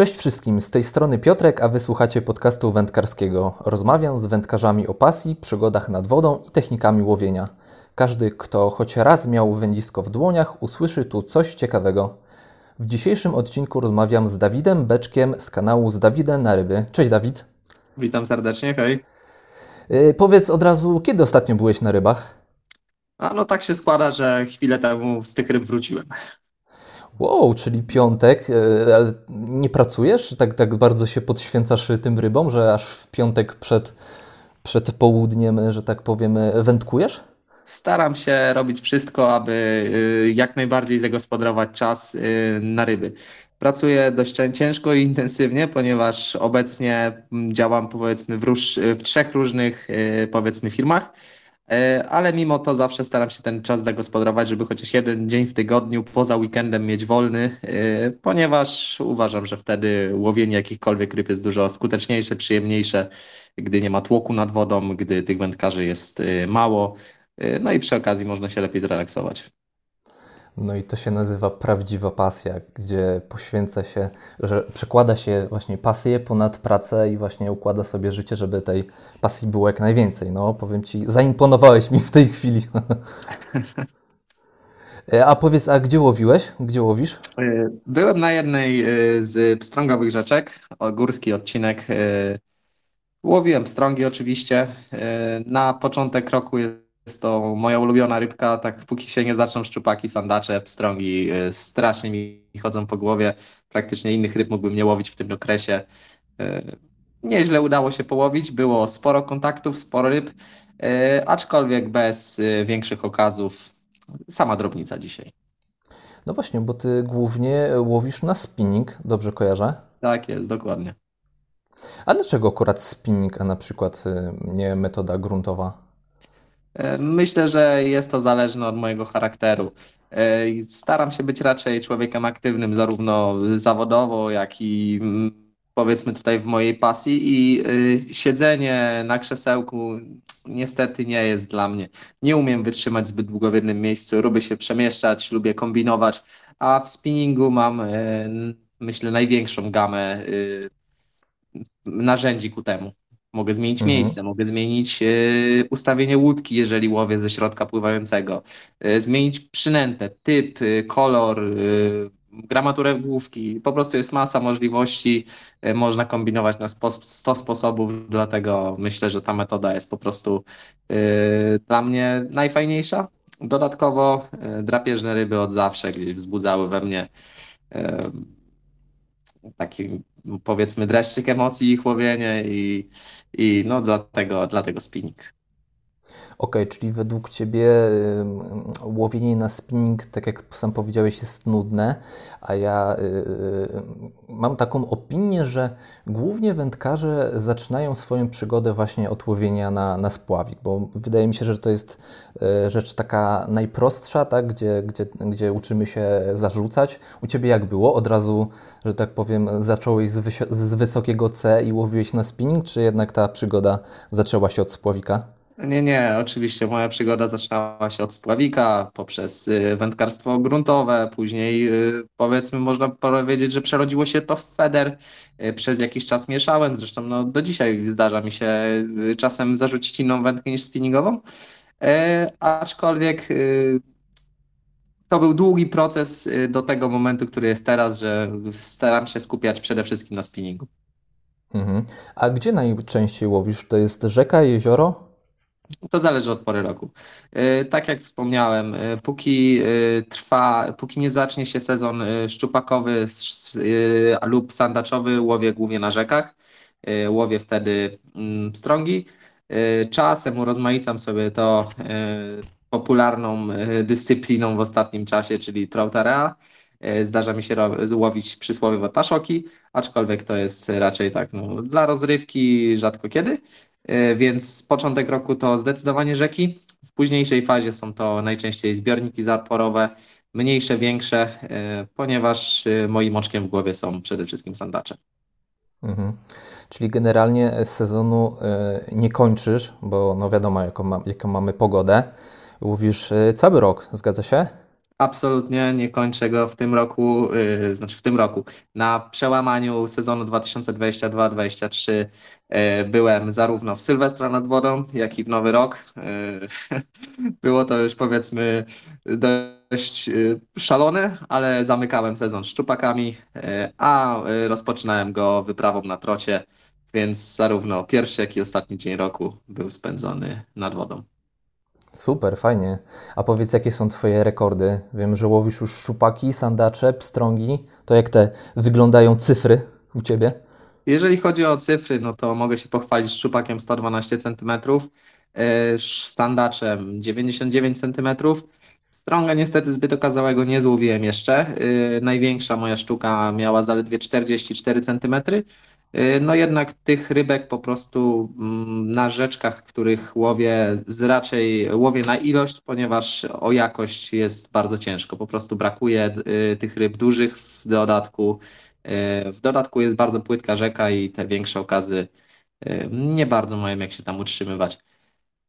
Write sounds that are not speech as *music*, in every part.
Cześć wszystkim, z tej strony Piotrek, a wysłuchacie podcastu wędkarskiego. Rozmawiam z wędkarzami o pasji, przygodach nad wodą i technikami łowienia. Każdy, kto choć raz miał wędzisko w dłoniach, usłyszy tu coś ciekawego. W dzisiejszym odcinku rozmawiam z Dawidem Beczkiem z kanału Z Dawidem na ryby. Cześć Dawid. Witam serdecznie, hej. Yy, powiedz od razu, kiedy ostatnio byłeś na rybach? A no tak się składa, że chwilę temu z tych ryb wróciłem. Wow, czyli piątek, yy, ale nie pracujesz? Tak, tak bardzo się podświęcasz tym rybom, że aż w piątek przed, przed południem, że tak powiem, wędkujesz? Staram się robić wszystko, aby y, jak najbardziej zagospodarować czas y, na ryby. Pracuję dość ciężko i intensywnie, ponieważ obecnie mm, działam powiedzmy w, róż, w trzech różnych powiedzmy firmach, ale mimo to zawsze staram się ten czas zagospodarować, żeby chociaż jeden dzień w tygodniu poza weekendem mieć wolny, ponieważ uważam, że wtedy łowienie jakichkolwiek ryb jest dużo skuteczniejsze, przyjemniejsze, gdy nie ma tłoku nad wodą, gdy tych wędkarzy jest mało. No i przy okazji można się lepiej zrelaksować. No i to się nazywa prawdziwa pasja, gdzie poświęca się, że przekłada się właśnie pasję ponad pracę i właśnie układa sobie życie, żeby tej pasji było jak najwięcej. No, powiem Ci, zaimponowałeś mi w tej chwili. *laughs* a powiedz, a gdzie łowiłeś? Gdzie łowisz? Byłem na jednej y, z pstrągowych rzeczek, górski odcinek. Łowiłem pstrągi oczywiście. Na początek roku jest jest to moja ulubiona rybka, tak póki się nie zaczną szczupaki, sandacze, pstrągi, y, strasznie mi chodzą po głowie. Praktycznie innych ryb mógłbym nie łowić w tym okresie. Y, nieźle udało się połowić, było sporo kontaktów, sporo ryb, y, aczkolwiek bez większych okazów. Sama drobnica dzisiaj. No właśnie, bo ty głównie łowisz na spinning, dobrze kojarzę? Tak jest, dokładnie. A dlaczego akurat spinning, a na przykład nie metoda gruntowa? E, myślę, że jest to zależne od mojego charakteru. E, staram się być raczej człowiekiem aktywnym, zarówno zawodowo, jak i mm, powiedzmy tutaj w mojej pasji i y, siedzenie na krzesełku niestety nie jest dla mnie. Nie umiem wytrzymać zbyt długo w jednym miejscu, lubię się przemieszczać, lubię kombinować, a w spinningu mam e, myślę największą gamę y, narzędzi ku temu. Mogę zmienić mhm. miejsce, mogę zmienić y, ustawienie łódki, jeżeli łowię ze środka pływającego, y, zmienić przynętę, typ, y, kolor, gramaturę główki. Po prostu jest masa możliwości, można kombinować na 100 sposobów, dlatego myślę, że ta metoda jest po prostu dla mnie najfajniejsza. Dodatkowo drapieżne ryby od zawsze gdzieś wzbudzały we mnie taki powiedzmy dreszczyk emocji ich łowienie i, i no dlatego, dlatego spinning. Ok, czyli według Ciebie łowienie na spinning, tak jak sam powiedziałeś, jest nudne, a ja y, y, mam taką opinię, że głównie wędkarze zaczynają swoją przygodę właśnie od łowienia na, na spławik, bo wydaje mi się, że to jest y, rzecz taka najprostsza, tak? gdzie, gdzie, gdzie uczymy się zarzucać. U Ciebie jak było? Od razu, że tak powiem, zacząłeś z, z wysokiego C i łowiłeś na spinning, czy jednak ta przygoda zaczęła się od spławika? Nie, nie, oczywiście moja przygoda zaczynała się od spławika, poprzez y, wędkarstwo gruntowe, później y, powiedzmy można powiedzieć, że przerodziło się to w feder. Y, przez jakiś czas mieszałem, zresztą no, do dzisiaj zdarza mi się czasem zarzucić inną wędkę niż spinningową, e, aczkolwiek to był długi proces do tego momentu, który jest teraz, że staram się skupiać przede wszystkim na spinningu. Mhm. A gdzie najczęściej łowisz? To jest rzeka, jezioro? To zależy od pory roku. E, tak jak wspomniałem, e, póki e, trwa, póki nie zacznie się sezon szczupakowy lub sandaczowy, łowię głównie na rzekach. Łowię wtedy mm, strągi. Czasem urozmaicam sobie to popularną dyscypliną w ostatnim czasie, czyli troutarea. Zdarza mi się łowić przysłowiowe paszoki, aczkolwiek to jest raczej tak no, dla rozrywki rzadko kiedy. E, więc początek roku to zdecydowanie rzeki. W późniejszej fazie są to najczęściej zbiorniki zaporowe, mniejsze, większe, e, ponieważ e, moim oczkiem w głowie są przede wszystkim sandacze. Mhm. Czyli generalnie sezonu nie kończysz, bo no wiadomo, jaką, ma, jaką mamy pogodę. Mówisz cały rok, zgadza się? Absolutnie nie kończę go w tym roku, yy, znaczy w tym roku. Na przełamaniu sezonu 2022-2023 yy, byłem zarówno w Sylwestra nad wodą, jak i w Nowy Rok. Yy, *laughs* było to już powiedzmy dość yy, szalone, ale zamykałem sezon szczupakami, yy, a yy, rozpoczynałem go wyprawą na trocie, więc zarówno pierwszy, jak i ostatni dzień roku był spędzony nad wodą. Super, fajnie. A powiedz, jakie są Twoje rekordy? Wiem, że łowisz już szczupaki, sandacze, pstrągi. To jak te wyglądają cyfry u Ciebie? Jeżeli chodzi o cyfry, no to mogę się pochwalić szczupakiem 112 cm, sandaczem 99 cm. Strąga niestety zbyt okazałego nie złowiłem jeszcze. E, największa moja sztuka miała zaledwie 44 cm. Y, no jednak tych rybek po prostu mm, na rzeczkach, których łowię, z raczej łowię na ilość, ponieważ o jakość jest bardzo ciężko. Po prostu brakuje y, tych ryb dużych w dodatku. Y, w dodatku jest bardzo płytka rzeka i te większe okazy nie bardzo mają jak się tam utrzymywać.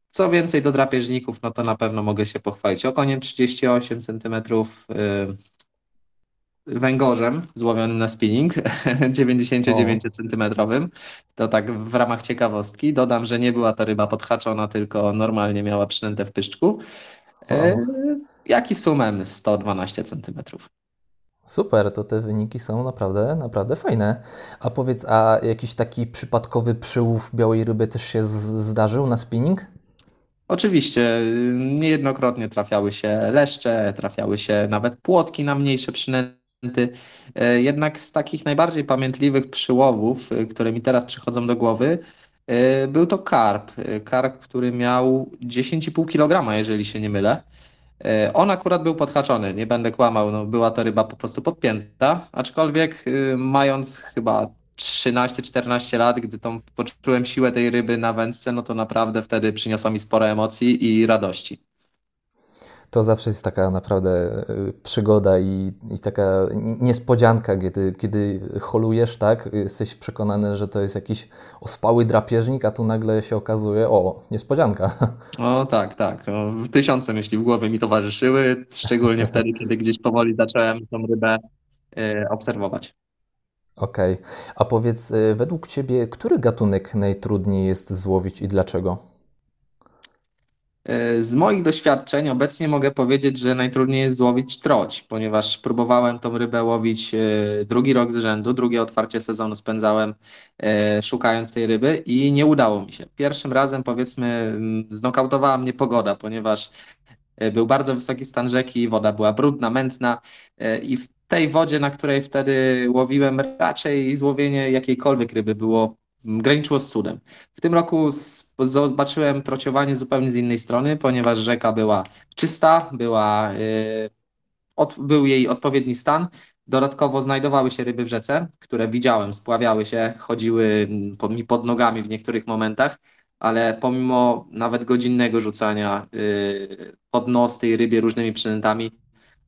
Co więcej do drapieżników, no to na pewno mogę się pochwalić okoniem 38 cm, węgorzem złowionym na spinning *laughs* 99 cm. To tak w ramach ciekawostki. Dodam, że nie była to ryba podhaczona, tylko normalnie miała przynętę w pyszczku. E, jak i sumem 112 cm. Super, to te wyniki są naprawdę, naprawdę fajne. A powiedz, a jakiś taki przypadkowy przyłów białej ryby też się zdarzył na spinning? Oczywiście, niejednokrotnie trafiały się leszcze, trafiały się nawet płotki na mniejsze przynęty jednak z takich najbardziej pamiętliwych przyłowów, e, które mi teraz przychodzą do głowy, e, był to karp. Karp, który miał 10,5 kg, jeżeli się nie mylę. On akurat był podhaczony, nie będę kłamał, no była to ryba po prostu podpięta, aczkolwiek mając chyba 13-14 lat, gdy tą poczułem siłę tej ryby na wędce, no to naprawdę wtedy przyniosła mi sporo emocji i radości to zawsze jest taka naprawdę e, przygoda i, i taka niespodzianka, kiedy, kiedy holujesz, tak, jesteś przekonany, że to jest jakiś ospały drapieżnik, a tu nagle się okazuje, o, niespodzianka. O tak, tak. O, tysiące myśli w głowie mi towarzyszyły, szczególnie wtedy, *laughs* kiedy gdzieś powoli zacząłem tą rybę y, obserwować. Okej, okay. a powiedz, e, według Ciebie, który gatunek najtrudniej jest złowić i dlaczego? E, z moich doświadczeń obecnie mogę powiedzieć, że najtrudniej jest złowić troć, ponieważ próbowałem tą rybę łowić e, drugi rok z rzędu, drugie otwarcie sezonu spędzałem e, szukając tej ryby i nie udało mi się. Pierwszym razem powiedzmy znokautowała mnie pogoda, ponieważ był bardzo wysoki stan rzeki, woda była brudna, mętna i w tej wodzie, na której wtedy łowiłem, raczej złowienie jakiejkolwiek ryby było graniczyło z cudem. W tym roku zobaczyłem trociowanie zupełnie z innej strony, ponieważ rzeka była czysta, była, yy, od, był jej odpowiedni stan. Dodatkowo znajdowały się ryby w rzece, które widziałem, spławiały się, chodziły mi pod nogami w niektórych momentach, ale pomimo nawet godzinnego rzucania yy, pod nos tej rybie różnymi przynętami,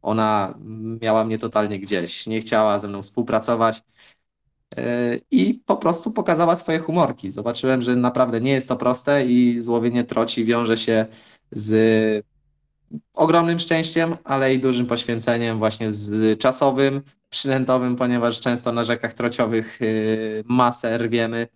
ona miała mnie totalnie gdzieś. Nie chciała ze mną współpracować i po prostu pokazała swoje humorki. Zobaczyłem, że naprawdę nie jest to proste i złowienie troci wiąże się z ogromnym szczęściem, ale i dużym poświęceniem właśnie z czasowym, przynętowym, ponieważ często na rzekach trociowych y, masę rwiemy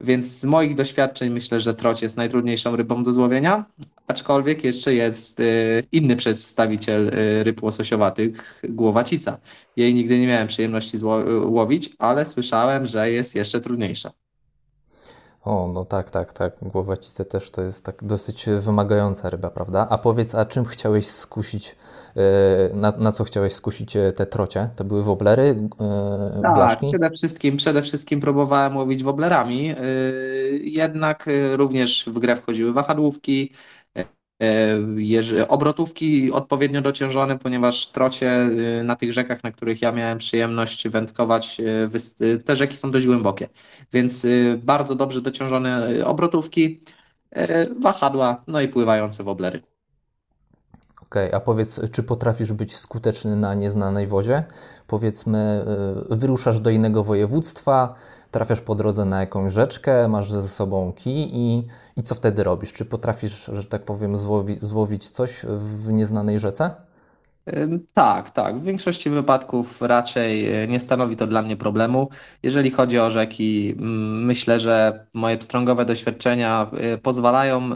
więc z moich doświadczeń myślę, że troć jest najtrudniejszą rybą do złowienia, aczkolwiek jeszcze jest y, inny przedstawiciel y, ryb łososiowatych, głowacica. Jej nigdy nie miałem przyjemności łowić, ale słyszałem, że jest jeszcze trudniejsza. O, no tak, tak, tak. Głowacice też to jest tak dosyć wymagająca ryba, prawda? A powiedz, a czym chciałeś skusić, e, na, na co chciałeś skusić e, te trocie? To były woblery, e, tak, blaszki? przede wszystkim, przede wszystkim próbowałem łowić woblerami, jednak również w grę wchodziły wahadłówki, E, obrotówki odpowiednio dociążone, ponieważ trocie y, na tych rzekach, na których ja miałem przyjemność wędkować, y, te rzeki są dość głębokie, więc bardzo dobrze dociążone obrotówki, wahadła, no i pływające woblery. Okej, okay, a powiedz, czy potrafisz być skuteczny na nieznanej wodzie? Powiedzmy, wyruszasz do innego województwa, trafiasz po drodze na jakąś rzeczkę, masz ze sobą kij i, i co wtedy robisz? Czy potrafisz, że tak powiem, złowi, złowić coś w nieznanej rzece? Tak, tak. W większości wypadków raczej e, nie stanowi to dla mnie problemu. Jeżeli chodzi o rzeki, mm, myślę, że moje pstrągowe doświadczenia e, pozwalają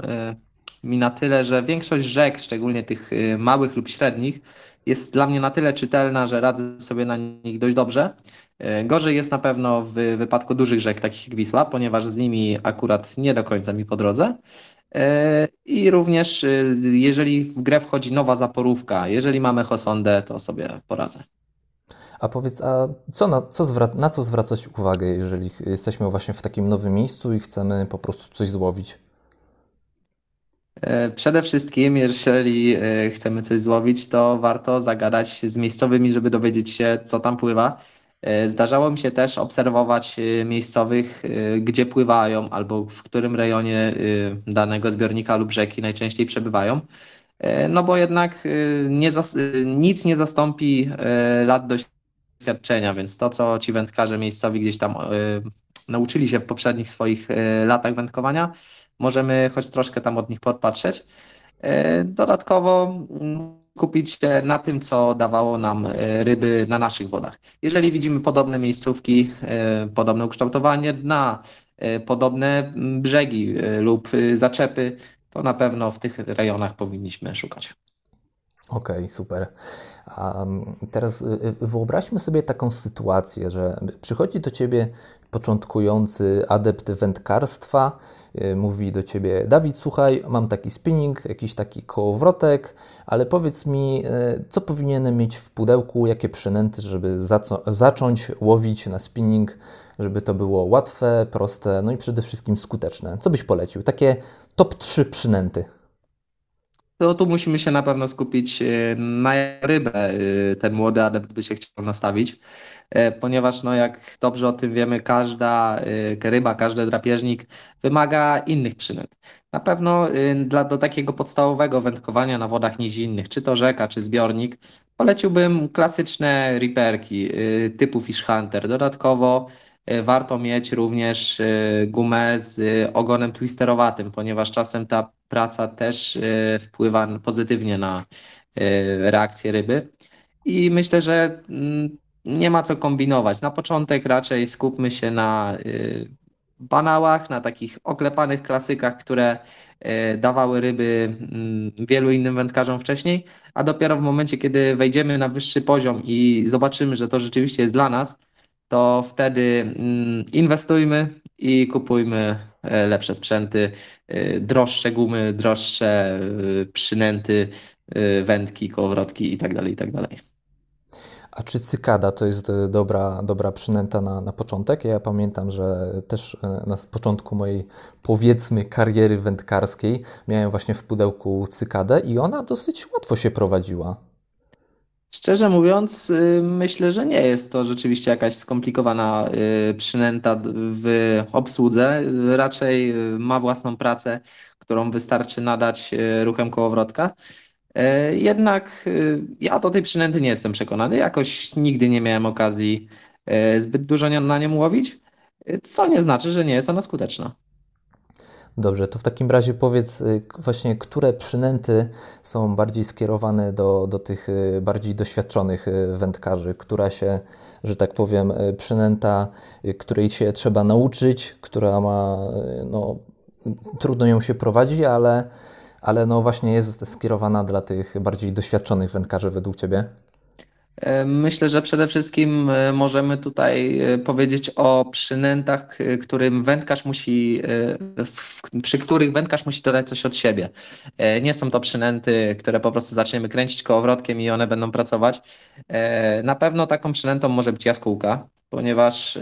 mi na tyle, że większość rzek, szczególnie tych małych lub średnich, jest dla mnie na tyle czytelna, że radzę sobie na nich dość dobrze. Gorzej jest na pewno w wypadku dużych rzek, takich jak Wisła, ponieważ z nimi akurat nie do końca mi po drodze. E, I również, jeżeli w grę wchodzi nowa zaporówka, jeżeli mamy Hosondę, to sobie poradzę. A powiedz, a co na, co zwra- na co zwracać uwagę, jeżeli jesteśmy właśnie w takim nowym miejscu i chcemy po prostu coś złowić? E, przede wszystkim, jeżeli chcemy coś złowić, to warto zagadać z miejscowymi, żeby dowiedzieć się, co tam pływa E, zdarzało mi się też obserwować e, miejscowych, e, gdzie pływają albo w którym rejonie danego zbiornika lub rzeki najczęściej przebywają. No bo jednak nie nic nie zastąpi lat doświadczenia, więc to, co ci wędkarze miejscowi gdzieś tam nauczyli się w poprzednich swoich latach wędkowania, możemy choć troszkę tam od nich podpatrzeć. Dodatkowo mm, skupić się na tym, co dawało nam e, ryby na naszych wodach. Jeżeli widzimy podobne miejscówki, e, podobne ukształtowanie dna, e, podobne brzegi lub zaczepy, to na pewno w tych rejonach powinniśmy szukać. Okej, okay, super. Um, teraz wyobraźmy sobie taką sytuację, że przychodzi do Ciebie początkujący adept wędkarstwa, y, mówi do ciebie: Dawid, słuchaj, mam taki spinning, jakiś taki kołowrotek, ale powiedz mi, y, co powinienem mieć w pudełku, jakie przynęty, żeby zacząć łowić na spinning, żeby to było łatwe, proste, no i przede wszystkim skuteczne. Co byś polecił? Takie top 3 przynęty. To tu musimy się na pewno skupić y, na rybę. Ten młody adept by się chciał nastawić. E, ponieważ no jak dobrze o tym wiemy, każda e, ryba, każdy drapieżnik wymaga innych przynęt. Na pewno e, dla, do takiego podstawowego wędkowania na wodach nizinnych, czy to rzeka, czy zbiornik, poleciłbym klasyczne riperki typu Fish Hunter. Dodatkowo warto mieć również gumę z ogonem twisterowatym, ponieważ czasem ta praca też wpływa pozytywnie na reakcję ryby. I myślę, że mm, nie ma co kombinować. Na początek raczej skupmy się na banałach, na takich oklepanych klasykach, które dawały ryby mm, wielu innym wędkarzom wcześniej, a dopiero w momencie, kiedy wejdziemy na wyższy poziom i zobaczymy, że to rzeczywiście jest dla nas, to wtedy mm, inwestujmy i kupujmy e, lepsze sprzęty, e, droższe gumy, droższe e, przynęty, wędki, kołowrotki itd. Tak itd. Tak a czy cykada to jest dobra, dobra przynęta na, na początek? Ja pamiętam, że też na początku mojej powiedzmy kariery wędkarskiej miałem właśnie w pudełku cykadę i ona dosyć łatwo się prowadziła. Szczerze mówiąc, y, myślę, że nie jest to rzeczywiście jakaś skomplikowana y, przynęta w obsłudze. Raczej y, ma własną pracę, którą wystarczy nadać ruchem kołowrotka. Jednak ja do tej przynęty nie jestem przekonany. Jakoś nigdy nie miałem okazji zbyt dużo na nią łowić, co nie znaczy, że nie jest ona skuteczna. Dobrze, to w takim razie powiedz właśnie, które przynęty są bardziej skierowane do, do tych bardziej doświadczonych wędkarzy, która się, że tak powiem, przynęta, której się trzeba nauczyć, która ma, no, trudno ją się prowadzi, ale ale no właśnie jest skierowana dla tych bardziej doświadczonych wędkarzy według Ciebie? E, myślę, że przede wszystkim e, możemy tutaj e, powiedzieć o przynętach, którym wędkarz musi, przy których wędkarz musi dodać coś od siebie. Nie są to przynęty, które po prostu zaczniemy kręcić kołowrotkiem i one będą pracować. Na pewno taką przynętą może być jaskółka, ponieważ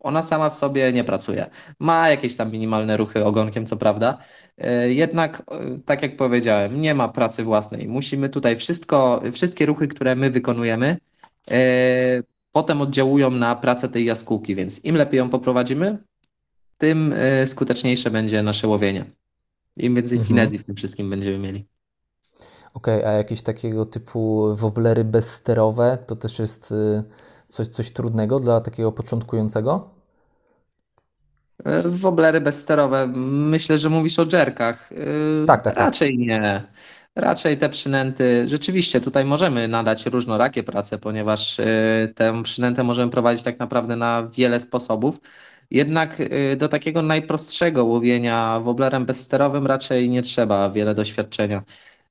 ona sama w sobie nie pracuje. Ma jakieś tam minimalne ruchy ogonkiem, co prawda. E, jednak, e, tak jak powiedziałem, nie ma pracy własnej. Musimy tutaj wszystko, wszystkie ruchy, które my wykonujemy, e, potem oddziałują na pracę tej jaskółki, więc im lepiej ją poprowadzimy, tym skuteczniejsze będzie nasze łowienie. Im więcej mhm. finezji w tym wszystkim będziemy mieli. Okej, okay, a jakieś takiego typu woblery bezsterowe to też jest coś, coś trudnego dla takiego początkującego? Woblery bezsterowe. Myślę, że mówisz o dżerkach. Tak, tak, tak. Raczej tak. nie. Raczej te przynęty, rzeczywiście tutaj możemy nadać różnorakie prace, ponieważ y, tę przynętę możemy prowadzić tak naprawdę na wiele sposobów. Jednak do takiego najprostszego łowienia woblerem bezsterowym raczej nie trzeba wiele doświadczenia.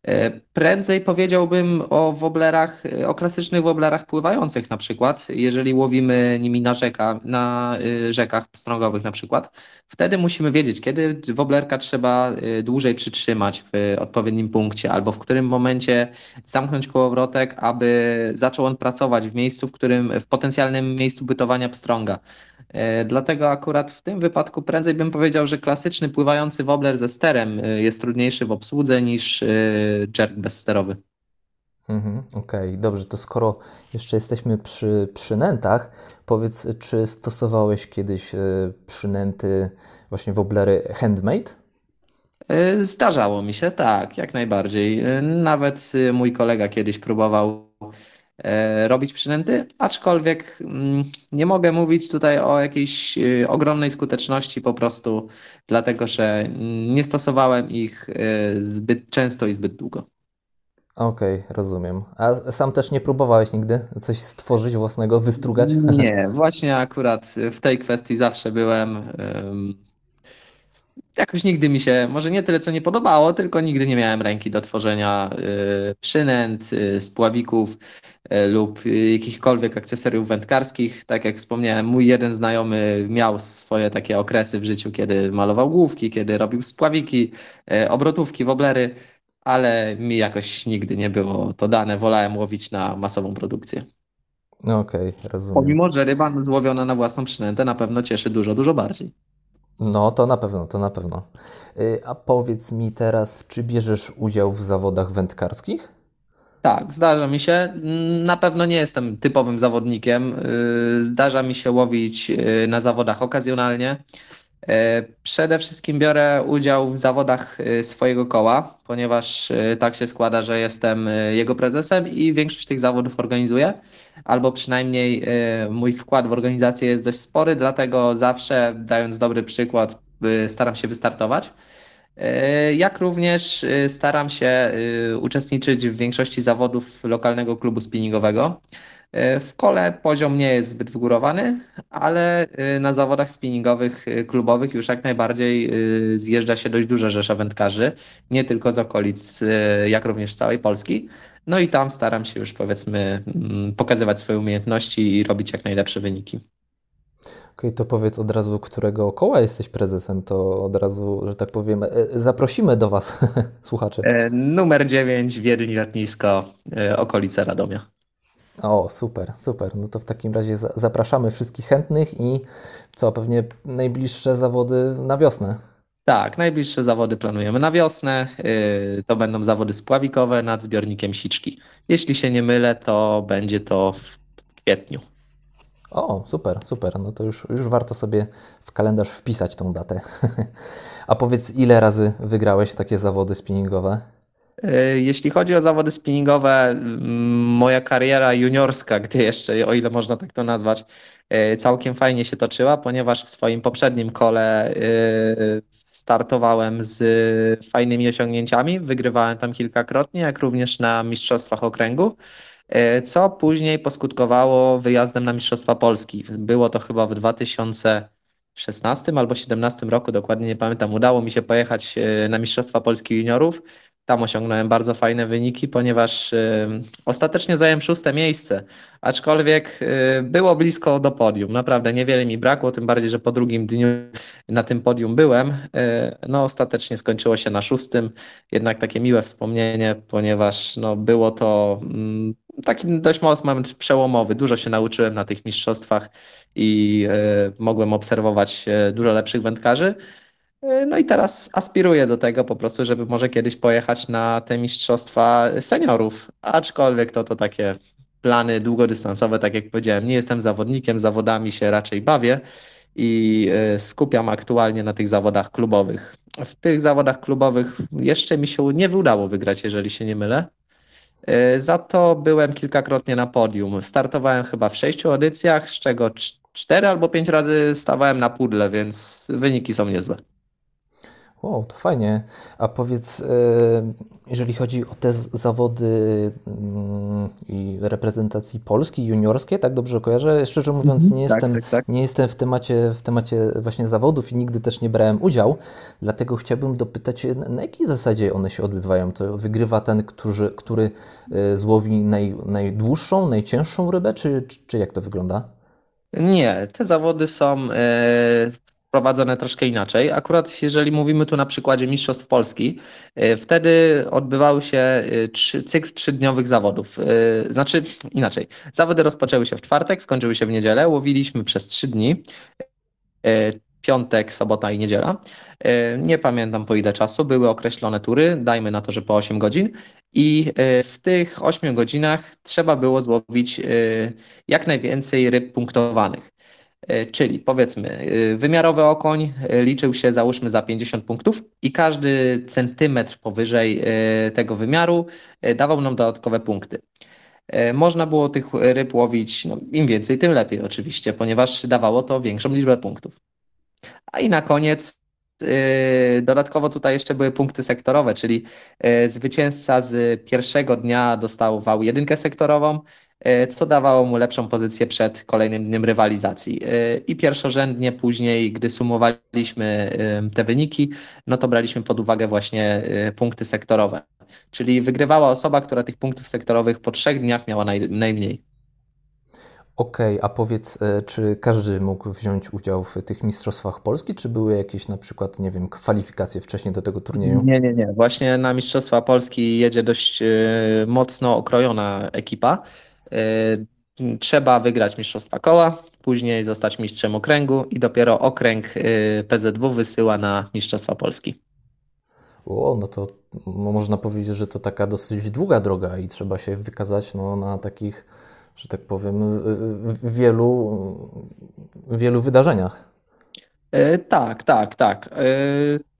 E, prędzej powiedziałbym o woblerach, o klasycznych woblerach pływających na przykład, jeżeli łowimy nimi na, rzeka, na y, rzekach pstrągowych na przykład. Wtedy musimy wiedzieć, kiedy woblerka trzeba y, dłużej przytrzymać w odpowiednim punkcie albo w którym momencie zamknąć kołowrotek, aby zaczął on pracować w miejscu, w którym, w potencjalnym miejscu bytowania pstrąga. E, dlatego akurat w tym wypadku prędzej bym powiedział, że klasyczny pływający wobler ze sterem e, jest trudniejszy w obsłudze niż e, jerk bezsterowy. Mhm, Okej, okay. dobrze, to skoro jeszcze jesteśmy przy przynętach, powiedz, czy stosowałeś kiedyś przynęty, właśnie woblery handmade? Zdarzało mi się, tak, jak najbardziej. Nawet mój kolega kiedyś próbował robić przynęty, aczkolwiek mm, nie mogę mówić tutaj o jakiejś e, ogromnej skuteczności po prostu dlatego, że nie stosowałem ich e, zbyt często i zbyt długo. Okej, okay, rozumiem. A sam też nie próbowałeś nigdy coś stworzyć własnego, wystrugać? *laughs* Nie, właśnie akurat w tej kwestii zawsze byłem jakoś nigdy mi się, może nie tyle co nie podobało, tylko nigdy nie miałem ręki do tworzenia przynęt, spławików lub jakichkolwiek akcesoriów wędkarskich. Tak jak wspomniałem, mój jeden znajomy miał swoje takie okresy w życiu, kiedy malował główki, kiedy robił spławiki, obrotówki, woblery, ale mi jakoś nigdy nie było to dane. Wolałem łowić na masową produkcję. Okej, okay, rozumiem. Pomimo, że ryba złowiona na własną przynętę na pewno cieszy dużo, dużo bardziej. No, to na pewno, to na pewno. Y, a powiedz mi teraz, czy bierzesz udział w zawodach wędkarskich? Tak, zdarza mi się. Na pewno nie jestem typowym zawodnikiem. Y, zdarza mi się łowić y, na zawodach okazjonalnie. Przede wszystkim biorę udział w zawodach swojego koła, ponieważ tak się składa, że jestem jego prezesem i większość tych zawodów organizuję albo przynajmniej mój wkład w organizację jest dość spory, dlatego zawsze dając dobry przykład staram się wystartować. E, jak również e, staram się uczestniczyć w większości zawodów lokalnego klubu spinningowego. W kole poziom nie jest zbyt wygórowany, ale na zawodach spinningowych klubowych już jak najbardziej zjeżdża się dość duża rzesza wędkarzy, nie tylko z okolic, jak również z całej Polski. No i tam staram się już powiedzmy mm, pokazywać swoje umiejętności i robić jak najlepsze wyniki. Okay, to powiedz od razu, którego koła jesteś prezesem, to od razu, że tak powiem, e, zaprosimy do Was, *laughs* słuchacze. E, numer 9, Wiedźń Lotnisko, e, okolice Radomia. O, super, super. No to w takim razie zapraszamy wszystkich chętnych i co, pewnie najbliższe zawody na wiosnę. Tak, najbliższe zawody planujemy na wiosnę. To będą zawody spławikowe nad zbiornikiem Siczki. Jeśli się nie mylę, to będzie to w kwietniu. O, super, super. No to już, już warto sobie w kalendarz wpisać tą datę. *laughs* A powiedz, ile razy wygrałeś takie zawody spinningowe? Yy, jeśli chodzi o zawody spinningowe, moja kariera juniorska, *laughs* gdy jeszcze, o ile można tak to nazwać, yy, całkiem fajnie się toczyła, ponieważ w swoim poprzednim kole yy, startowałem z fajnymi osiągnięciami, wygrywałem tam kilkakrotnie, jak również na Mistrzostwach Okręgu, co później poskutkowało wyjazdem na Mistrzostwa Polski. Było to chyba w 2016 albo 2017 roku, dokładnie nie pamiętam. Udało mi się pojechać na Mistrzostwa Polski Juniorów tam osiągnąłem bardzo fajne wyniki, ponieważ y, ostatecznie zająłem szóste miejsce, aczkolwiek y, było blisko do podium. Naprawdę niewiele mi brakło, tym bardziej, że po drugim dniu na tym podium byłem. Y, no ostatecznie skończyło się na szóstym, jednak takie miłe wspomnienie, ponieważ no, było to mm, taki dość mocny moment przełomowy. Dużo się nauczyłem na tych mistrzostwach i mogłem obserwować dużo lepszych wędkarzy. E, no i teraz aspiruję do tego po prostu, żeby może kiedyś pojechać na te mistrzostwa seniorów. Aczkolwiek to to takie plany długodystansowe, tak jak powiedziałem, nie jestem zawodnikiem, zawodami się raczej bawię i e, skupiam aktualnie na tych zawodach klubowych. W tych zawodach klubowych jeszcze mi się nie udało wygrać, jeżeli się nie mylę. E, za to byłem kilkakrotnie na podium. Startowałem chyba w sześciu edycjach, z czego cztery albo pięć razy stawałem na pudle, więc wyniki są niezłe. O, to fajnie. A powiedz, e, jeżeli chodzi o te zawody mm, i reprezentacji Polski, juniorskie, tak dobrze kojarzę? Szczerze mówiąc, mhm. nie, tak, jestem, tak, tak. nie jestem w temacie, w temacie właśnie zawodów i nigdy też nie brałem udziału, dlatego chciałbym dopytać, na jakiej zasadzie one się odbywają? To wygrywa ten, który, który e, złowi naj, najdłuższą, najcięższą rybę, czy, czy, jak to wygląda? Nie, te zawody są e, prowadzone troszkę inaczej. Akurat jeżeli mówimy tu na przykładzie Mistrzostw Polski, e, wtedy odbywały się e, trzy, cykl trzydniowych zawodów. E, znaczy inaczej, zawody rozpoczęły się w czwartek, skończyły się w niedzielę, łowiliśmy przez trzy dni piątek, sobota i niedziela. Nie pamiętam po ile czasu, były określone tury, dajmy na to, że po 8 godzin. I w tych 8 godzinach trzeba było złowić jak najwięcej ryb punktowanych. E, czyli powiedzmy, e, wymiarowy okoń e, liczył się załóżmy za 50 punktów i każdy centymetr powyżej tego wymiaru dawał nam dodatkowe punkty. Można było tych ryb łowić, no, im więcej, tym lepiej oczywiście, ponieważ dawało to większą liczbę punktów. A i na koniec Dodatkowo tutaj jeszcze były punkty sektorowe, czyli zwycięzca z pierwszego dnia dostał jedynkę sektorową, co dawało mu lepszą pozycję przed kolejnym dniem rywalizacji. E, I pierwszorzędnie później, gdy sumowaliśmy te wyniki, no to braliśmy pod uwagę właśnie e, punkty sektorowe. Czyli wygrywała osoba, która tych punktów sektorowych po trzech dniach miała naj, najmniej. Okej, okay, a powiedz, czy każdy mógł wziąć udział w tych Mistrzostwach Polski, czy były jakieś na przykład, nie wiem, kwalifikacje wcześniej do tego turnieju? Nie, nie, nie. Właśnie na Mistrzostwa Polski jedzie dość mocno okrojona ekipa. Y, trzeba wygrać mistrzostwa koła, później zostać mistrzem okręgu i dopiero okręg y, PZW wysyła na Mistrzostwa Polski. O, no to można powiedzieć, że to taka dosyć długa droga i trzeba się wykazać no, na takich, że tak powiem, wielu, wielu wydarzeniach. Yy, tak, tak, tak.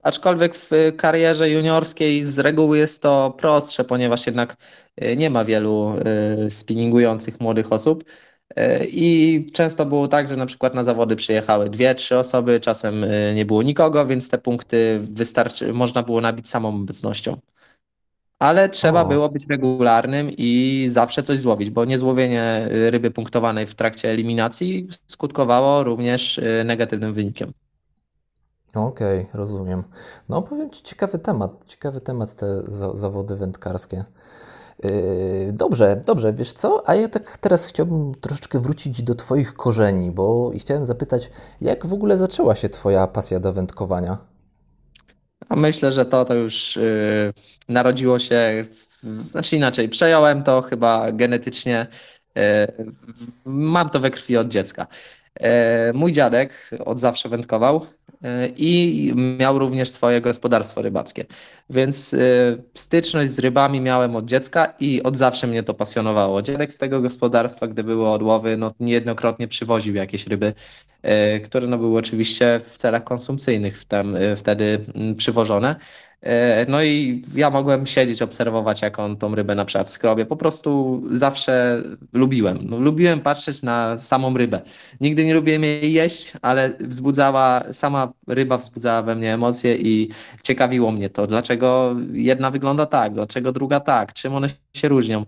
Aczkolwiek w karierze juniorskiej z reguły jest to prostsze, ponieważ jednak y, nie ma wielu y, spinningujących młodych osób. Y, I często było tak, że na przykład na zawody przyjechały dwie, trzy osoby, czasem nie było nikogo, więc te punkty wystarczy, można było nabić samą obecnością. Ale trzeba o. było być regularnym i zawsze coś złowić, bo niezłowienie ryby punktowanej w trakcie eliminacji skutkowało również negatywnym wynikiem. Okej, okay, rozumiem. No powiem Ci, ciekawy temat, ciekawy temat te za zawody wędkarskie. Yy, dobrze, dobrze, wiesz co? A ja tak teraz chciałbym troszeczkę wrócić do Twoich korzeni, bo chciałem zapytać, jak w ogóle zaczęła się Twoja pasja do wędkowania? A myślę, że to, to już yy, narodziło się, w, znaczy inaczej, przejąłem to chyba genetycznie, yy, mam to we krwi od dziecka. Yy, mój dziadek od zawsze wędkował, E, i miał również swoje gospodarstwo rybackie. Więc e, styczność z rybami miałem od dziecka i od zawsze mnie to pasjonowało. Dziadek z tego gospodarstwa, gdy były odłowy, no niejednokrotnie przywoził jakieś ryby, e, które no były oczywiście w celach konsumpcyjnych wtedy mm, przywożone. E, no i ja mogłem siedzieć, obserwować, jak on tą rybę na przykład skrobie. Po prostu zawsze lubiłem. No, lubiłem patrzeć na samą rybę. Nigdy nie lubiłem jej jeść, ale wzbudzała, sama ryba wzbudzała we mnie emocje i ciekawiło mnie to, dlaczego jedna wygląda tak, dlaczego druga tak, czym one się różnią.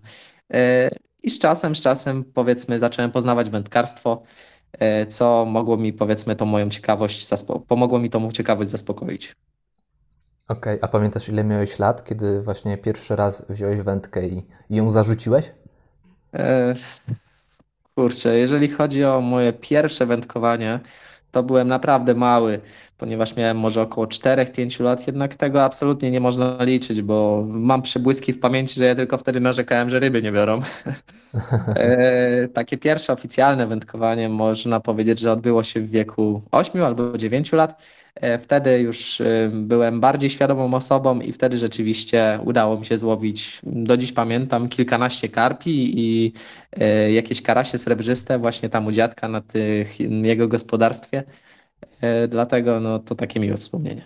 E, I z czasem, z czasem powiedzmy zacząłem poznawać wędkarstwo, e, co mogło mi powiedzmy tą moją ciekawość, pomogło mi tą ciekawość zaspokoić. Okej, okay, a pamiętasz ile miałeś lat, kiedy właśnie pierwszy raz wziąłeś wędkę i, ją zarzuciłeś? E, kurczę, jeżeli chodzi o moje pierwsze wędkowanie, to byłem naprawdę mały, ponieważ miałem może około 4-5 lat, jednak tego absolutnie nie można liczyć, bo mam przebłyski w pamięci, że ja tylko wtedy narzekałem, że ryby nie biorą. *laughs* e, takie pierwsze oficjalne wędkowanie można powiedzieć, że odbyło się w wieku 8 albo 9 lat. E, wtedy już e, byłem bardziej świadomą osobą i wtedy rzeczywiście udało mi się złowić, do dziś pamiętam, kilkanaście karpi i e, jakieś karasie srebrzyste właśnie tam u dziadka na tych, jego gospodarstwie. Dlatego no, to takie miłe wspomnienie.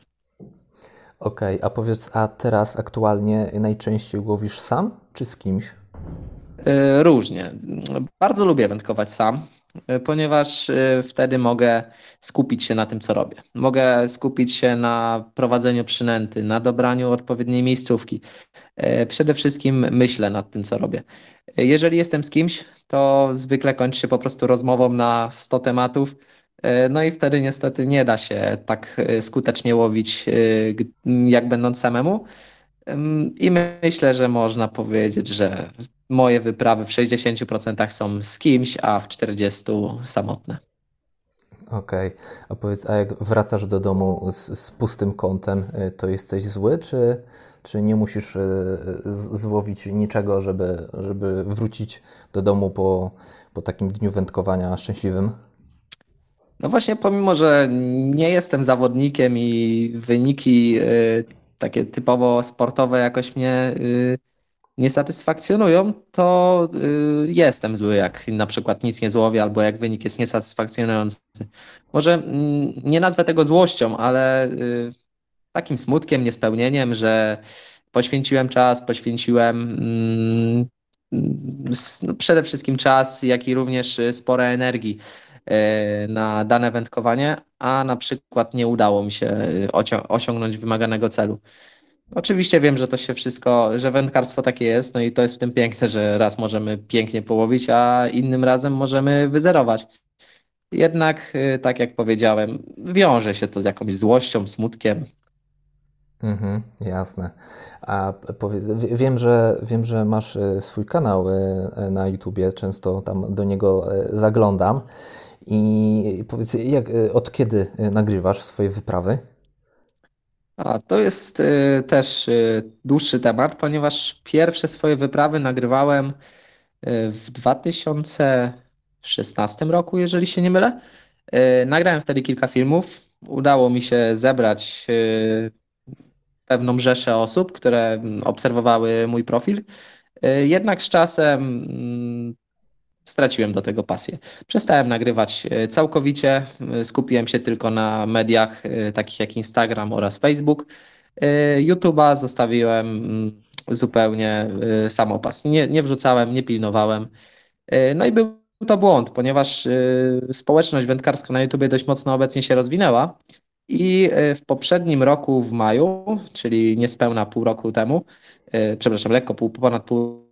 Okej, okay, a powiedz, a teraz aktualnie najczęściej łowisz sam czy z kimś? Różnie. Bardzo lubię wędkować sam. E, ponieważ e, wtedy mogę skupić się na tym, co robię. Mogę skupić się na prowadzeniu przynęty, na dobraniu odpowiedniej miejscówki. E, przede wszystkim myślę nad tym, co robię. Jeżeli jestem z kimś, to zwykle kończy się po prostu rozmową na 100 tematów. No i wtedy niestety nie da się tak skutecznie łowić, jak będąc samemu. I myślę, że można powiedzieć, że moje wyprawy w 60% są z kimś, a w 40% samotne. Okej, okay. a powiedz, a jak wracasz do domu z, z, pustym kątem, y, to jesteś zły, czy, czy nie musisz y, złowić niczego, żeby, żeby wrócić do domu po, po takim dniu wędkowania szczęśliwym? No właśnie, pomimo, że nie jestem zawodnikiem i wyniki y, takie typowo sportowe jakoś mnie y, nie satysfakcjonują, to y, jestem zły, jak na przykład nic nie złowię, albo jak wynik jest niesatysfakcjonujący. Może mm, nie nazwę tego złością, ale y, takim smutkiem, niespełnieniem, że poświęciłem czas, poświęciłem mm, no przede wszystkim czas, jak i również spore energii na dane wędkowanie, a na przykład nie udało mi się osiągnąć wymaganego celu. Oczywiście wiem, że to się wszystko, że wędkarstwo takie jest, no i to jest w tym piękne, że raz możemy pięknie połowić, a innym razem możemy wyzerować. Jednak, y, tak jak powiedziałem, wiąże się to z jakąś złością, smutkiem. Mhm, jasne. A powiedz, wiem, że, wiem, że masz y, swój kanał y, na YouTubie, często tam do niego zaglądam. I powiedz, jak, od kiedy nagrywasz swoje wyprawy? A to jest y, też y, dłuższy temat, ponieważ pierwsze swoje wyprawy nagrywałem y, w 2016 roku, jeżeli się nie mylę. Y, nagrałem wtedy kilka filmów. Udało mi się zebrać y, pewną rzeszę osób, które obserwowały mój profil. Y, jednak z czasem mm, straciłem do tego pasję. Przestałem nagrywać e, całkowicie, e, skupiłem się tylko na mediach e, takich jak Instagram oraz Facebook. YouTube'a zostawiłem mm, zupełnie samopas. Nie, nie wrzucałem, nie pilnowałem. No i był to błąd, ponieważ społeczność wędkarska na YouTubie dość mocno obecnie się rozwinęła. I w poprzednim roku, w maju, czyli niespełna pół roku temu, przepraszam, lekko pół, ponad pół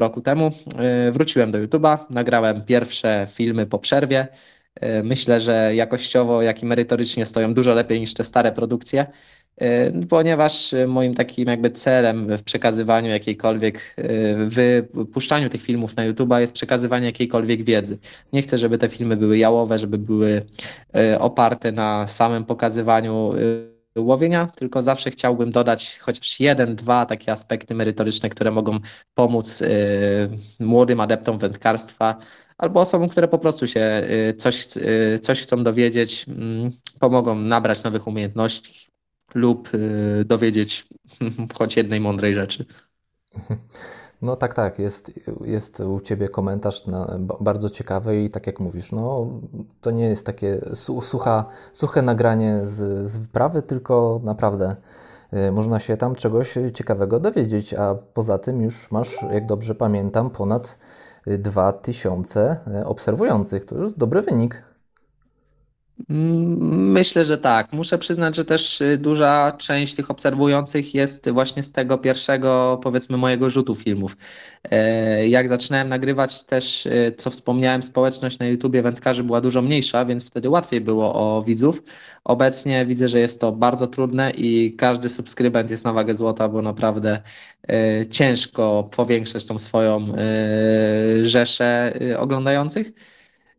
roku temu e, wróciłem do YouTube'a, nagrałem pierwsze filmy po przerwie. E, myślę, że jakościowo, jak i merytorycznie stoją dużo lepiej niż te stare produkcje, e, ponieważ moim takim jakby celem w przekazywaniu jakiejkolwiek, w tych filmów na YouTube'a jest przekazywanie jakiejkolwiek wiedzy. Nie chcę, żeby te filmy były jałowe, żeby były oparte na samym pokazywaniu łowienia, tylko zawsze chciałbym dodać chociaż jeden, dwa takie aspekty merytoryczne, które mogą pomóc y, młodym adeptom wędkarstwa albo osobom, które po prostu się y, coś, y, coś chcą dowiedzieć, mm, pomogą nabrać nowych umiejętności lub dowiedzieć *laughs* choć jednej mądrej rzeczy. *laughs* No tak, tak, jest, jest u Ciebie komentarz na, bardzo ciekawy i tak jak mówisz, no to nie jest takie sucha, suche nagranie z, z wyprawy, tylko naprawdę y, można się tam czegoś ciekawego dowiedzieć, a poza tym już masz, jak dobrze pamiętam, ponad 2000 y, obserwujących. To już dobry wynik. Myślę, że tak. Muszę przyznać, że też y, duża część tych obserwujących jest właśnie z tego pierwszego, powiedzmy, mojego rzutu filmów. E, jak zaczynałem nagrywać, też, y, co wspomniałem, społeczność na YouTubie wędkarzy była dużo mniejsza, więc wtedy łatwiej było o widzów. Obecnie widzę, że jest to bardzo trudne i każdy subskrybent jest na wagę złota, bo naprawdę e, ciężko powiększać tą swoją e, rzeszę oglądających.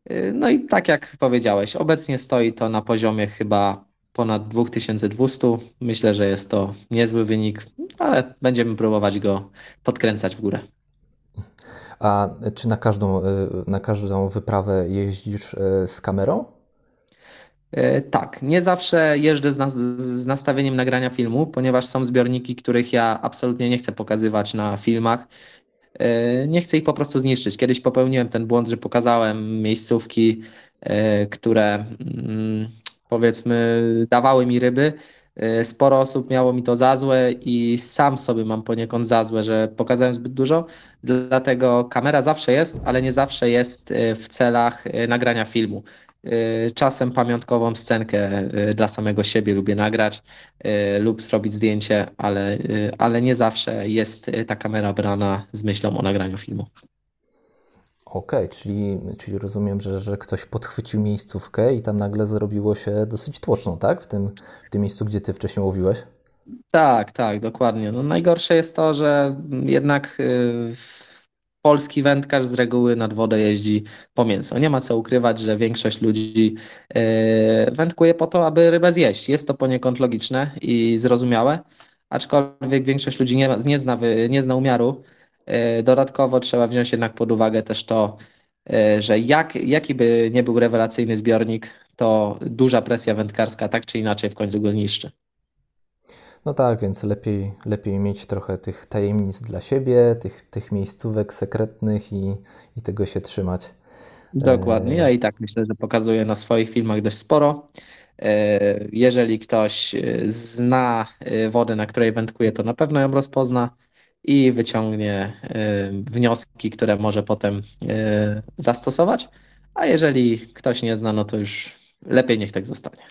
Y, no i tak jak powiedziałeś, obecnie stoi to na poziomie chyba ponad 2200. Myślę, że jest to niezły wynik, ale będziemy próbować go podkręcać w górę. A czy na każdą, y, na każdą wyprawę jeździsz y, z kamerą? Tak, nie zawsze jeżdżę z, z, nastawieniem nagrania filmu, ponieważ są zbiorniki, których ja absolutnie nie chcę pokazywać na filmach nie chcę ich po prostu zniszczyć. Kiedyś popełniłem ten błąd, że pokazałem miejscówki, e, które mm, powiedzmy dawały mi ryby, sporo osób miało mi to za złe i sam sobie mam poniekąd za złe, że pokazałem zbyt dużo. Dlatego kamera zawsze jest, ale nie zawsze jest y, w celach y, nagrania filmu. Czasem pamiątkową scenkę dla samego siebie lubię nagrać lub zrobić zdjęcie, ale, ale nie zawsze jest ta kamera brana z myślą o nagraniu filmu. Okej, okay, czyli, czyli rozumiem, że, że ktoś podchwycił miejscówkę i tam nagle zrobiło się dosyć tłoczną, tak? W tym, w tym miejscu, gdzie ty wcześniej łowiłeś? Tak, tak, dokładnie. No, najgorsze jest to, że jednak yy, polski wędkarz z reguły nad wodę jeździ po mięso. Nie ma co ukrywać, że większość ludzi yy, wędkuje po to, aby rybę zjeść. Jest to poniekąd logiczne i zrozumiałe, aczkolwiek większość ludzi nie, nie, zna, nie zna umiaru dodatkowo trzeba wziąć jednak pod uwagę też to, e, że jak, jaki by nie był rewelacyjny zbiornik, to duża presja wędkarska tak czy inaczej w końcu go niszczy. No tak, więc lepiej, lepiej mieć trochę tych tajemnic dla siebie, tych, tych miejscówek sekretnych i, i tego się trzymać. Dokładnie. Ja i tak myślę, że pokazuję na swoich filmach dość sporo. E, jeżeli ktoś zna wodę, na której wędkuje, to na pewno ją rozpozna i wyciągnie y, wnioski, które może potem y, zastosować. A jeżeli ktoś nie zna, no to już lepiej niech tak zostanie.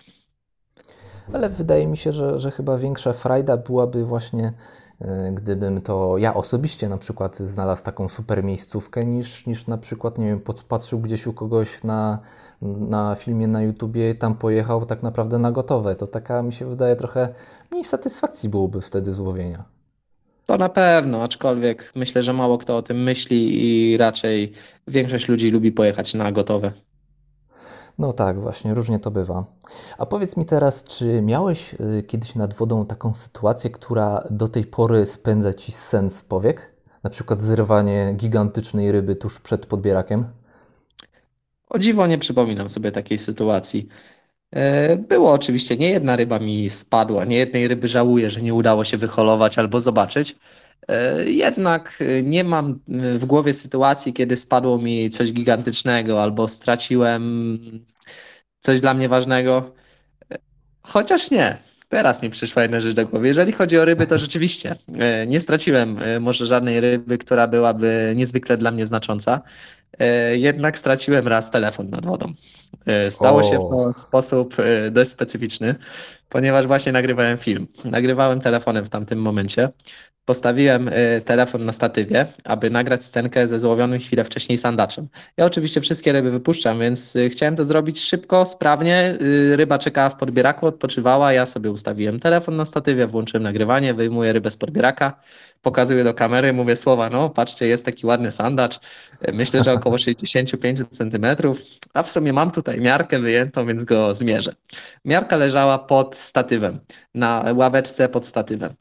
Ale wydaje mi się, że, że chyba większa frajda byłaby właśnie, y, gdybym to ja osobiście na przykład znalazł taką super miejscówkę, niż, niż na przykład, nie wiem, podpatrzył gdzieś u kogoś na, na filmie na YouTubie i tam pojechał tak naprawdę na gotowe. To taka mi się wydaje trochę mniej satysfakcji byłoby wtedy złowienia. To na pewno, aczkolwiek myślę, że mało kto o tym myśli i raczej większość ludzi lubi pojechać na gotowe. No tak, właśnie, różnie to bywa. A powiedz mi teraz, czy miałeś y, kiedyś nad wodą taką sytuację, która do tej pory spędza ci sens z powiek? Na przykład zrywanie gigantycznej ryby tuż przed podbierakiem? O dziwo nie przypominam sobie takiej sytuacji. E, było oczywiście, nie jedna ryba mi spadła, nie jednej ryby żałuję, że nie udało się wyholować albo zobaczyć. E, jednak e, nie mam w głowie sytuacji, kiedy spadło mi coś gigantycznego albo straciłem coś dla mnie ważnego. Chociaż nie. Teraz mi przyszła jedna rzecz do głowy. Jeżeli chodzi o ryby, to rzeczywiście nie straciłem może żadnej ryby, która byłaby niezwykle dla mnie znacząca. Jednak straciłem raz telefon nad wodą. E, stało o. się w sposób e, dość specyficzny, ponieważ właśnie nagrywałem film. Nagrywałem telefonem w tamtym momencie. Postawiłem e, telefon na statywie, aby nagrać scenkę ze złowionym chwilę wcześniej sandaczem. Ja oczywiście wszystkie ryby wypuszczam, więc chciałem to zrobić szybko, sprawnie. Ryba czekała w podbieraku, odpoczywała. Ja sobie ustawiłem telefon na statywie, włączyłem nagrywanie, wyjmuję rybę z podbieraka pokazuję do kamery, mówię słowa, no patrzcie, jest taki ładny sandacz, myślę, że około *laughs* 65 cm, a w sumie mam tutaj miarkę wyjętą, więc go zmierzę. Miarka leżała pod statywem, na ławeczce pod statywem.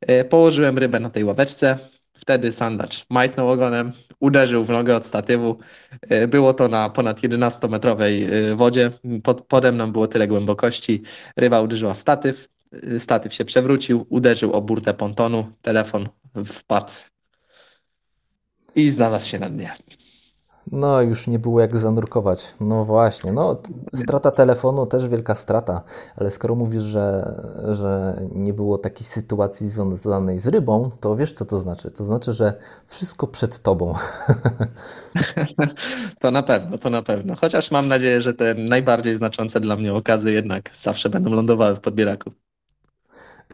E, położyłem rybę na tej ławeczce, wtedy sandacz majtnął ogonem, uderzył w nogę od statywu. E, było to na ponad 11-metrowej e, wodzie, pod, pode mną było tyle głębokości, ryba uderzyła w statyw, statyw się przewrócił, uderzył o burtę pontonu, telefon wpadł i znalazł się na dnie. No, już nie było jak zanurkować. No właśnie, no strata telefonu też wielka strata, ale skoro mówisz, że, że nie było takiej sytuacji związanej z rybą, to wiesz co to znaczy? To znaczy, że wszystko przed tobą. *laughs* To na pewno, to na pewno. Chociaż mam nadzieję, że te najbardziej znaczące dla mnie okazy jednak zawsze będą lądowały w podbieraku.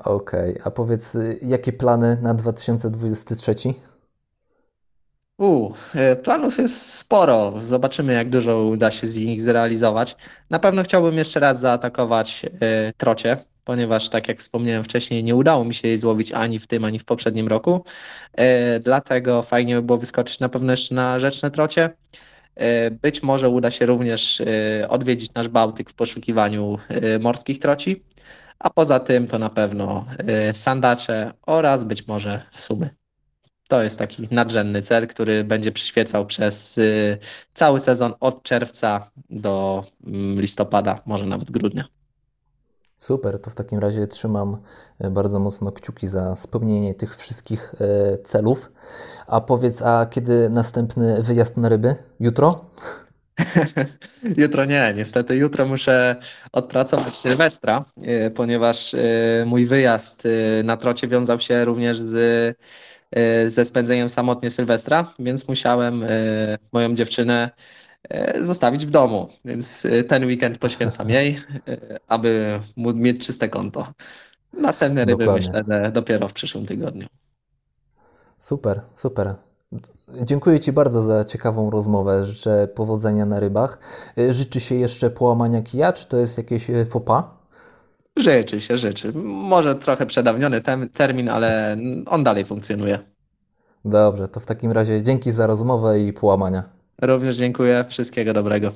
Okej, okay. a powiedz, y, jakie plany na 2023? U, e, planów jest sporo. Zobaczymy, jak dużo uda się z nich zrealizować. Na pewno chciałbym jeszcze raz zaatakować e, trocie, ponieważ, tak jak wspomniałem wcześniej, nie udało mi się jej złowić ani w tym, ani w poprzednim roku. E, dlatego fajnie by było wyskoczyć na pewno jeszcze na rzeczne trocie. Być może uda się również odwiedzić nasz Bałtyk w poszukiwaniu morskich troci a poza tym to na pewno y, sandacze oraz być może sumy. To jest taki nadrzędny cel, który będzie przyświecał przez y, cały sezon od czerwca do mm, listopada, może nawet grudnia. Super, to w takim razie trzymam y, bardzo mocno kciuki za spełnienie tych wszystkich celów. A powiedz, a kiedy następny wyjazd na ryby? Jutro? *laughs* Jutro nie, niestety jutro muszę odpracować Sylwestra, ponieważ mój wyjazd na trocie wiązał się również z, ze spędzeniem samotnie Sylwestra, więc musiałem moją dziewczynę zostawić w domu, więc ten weekend poświęcam jej, aby mieć czyste konto. Następne ryby Dokładnie. myślę dopiero w przyszłym tygodniu. Super, super. Dziękuję Ci bardzo za ciekawą rozmowę. Życzę powodzenia na rybach. Życzy się jeszcze połamania kija, czy to jest jakieś pas? Życzy się, życzy. Może trochę przedawniony termin, ale on dalej funkcjonuje. Dobrze, to w takim razie dzięki za rozmowę i połamania. Również dziękuję. Wszystkiego dobrego.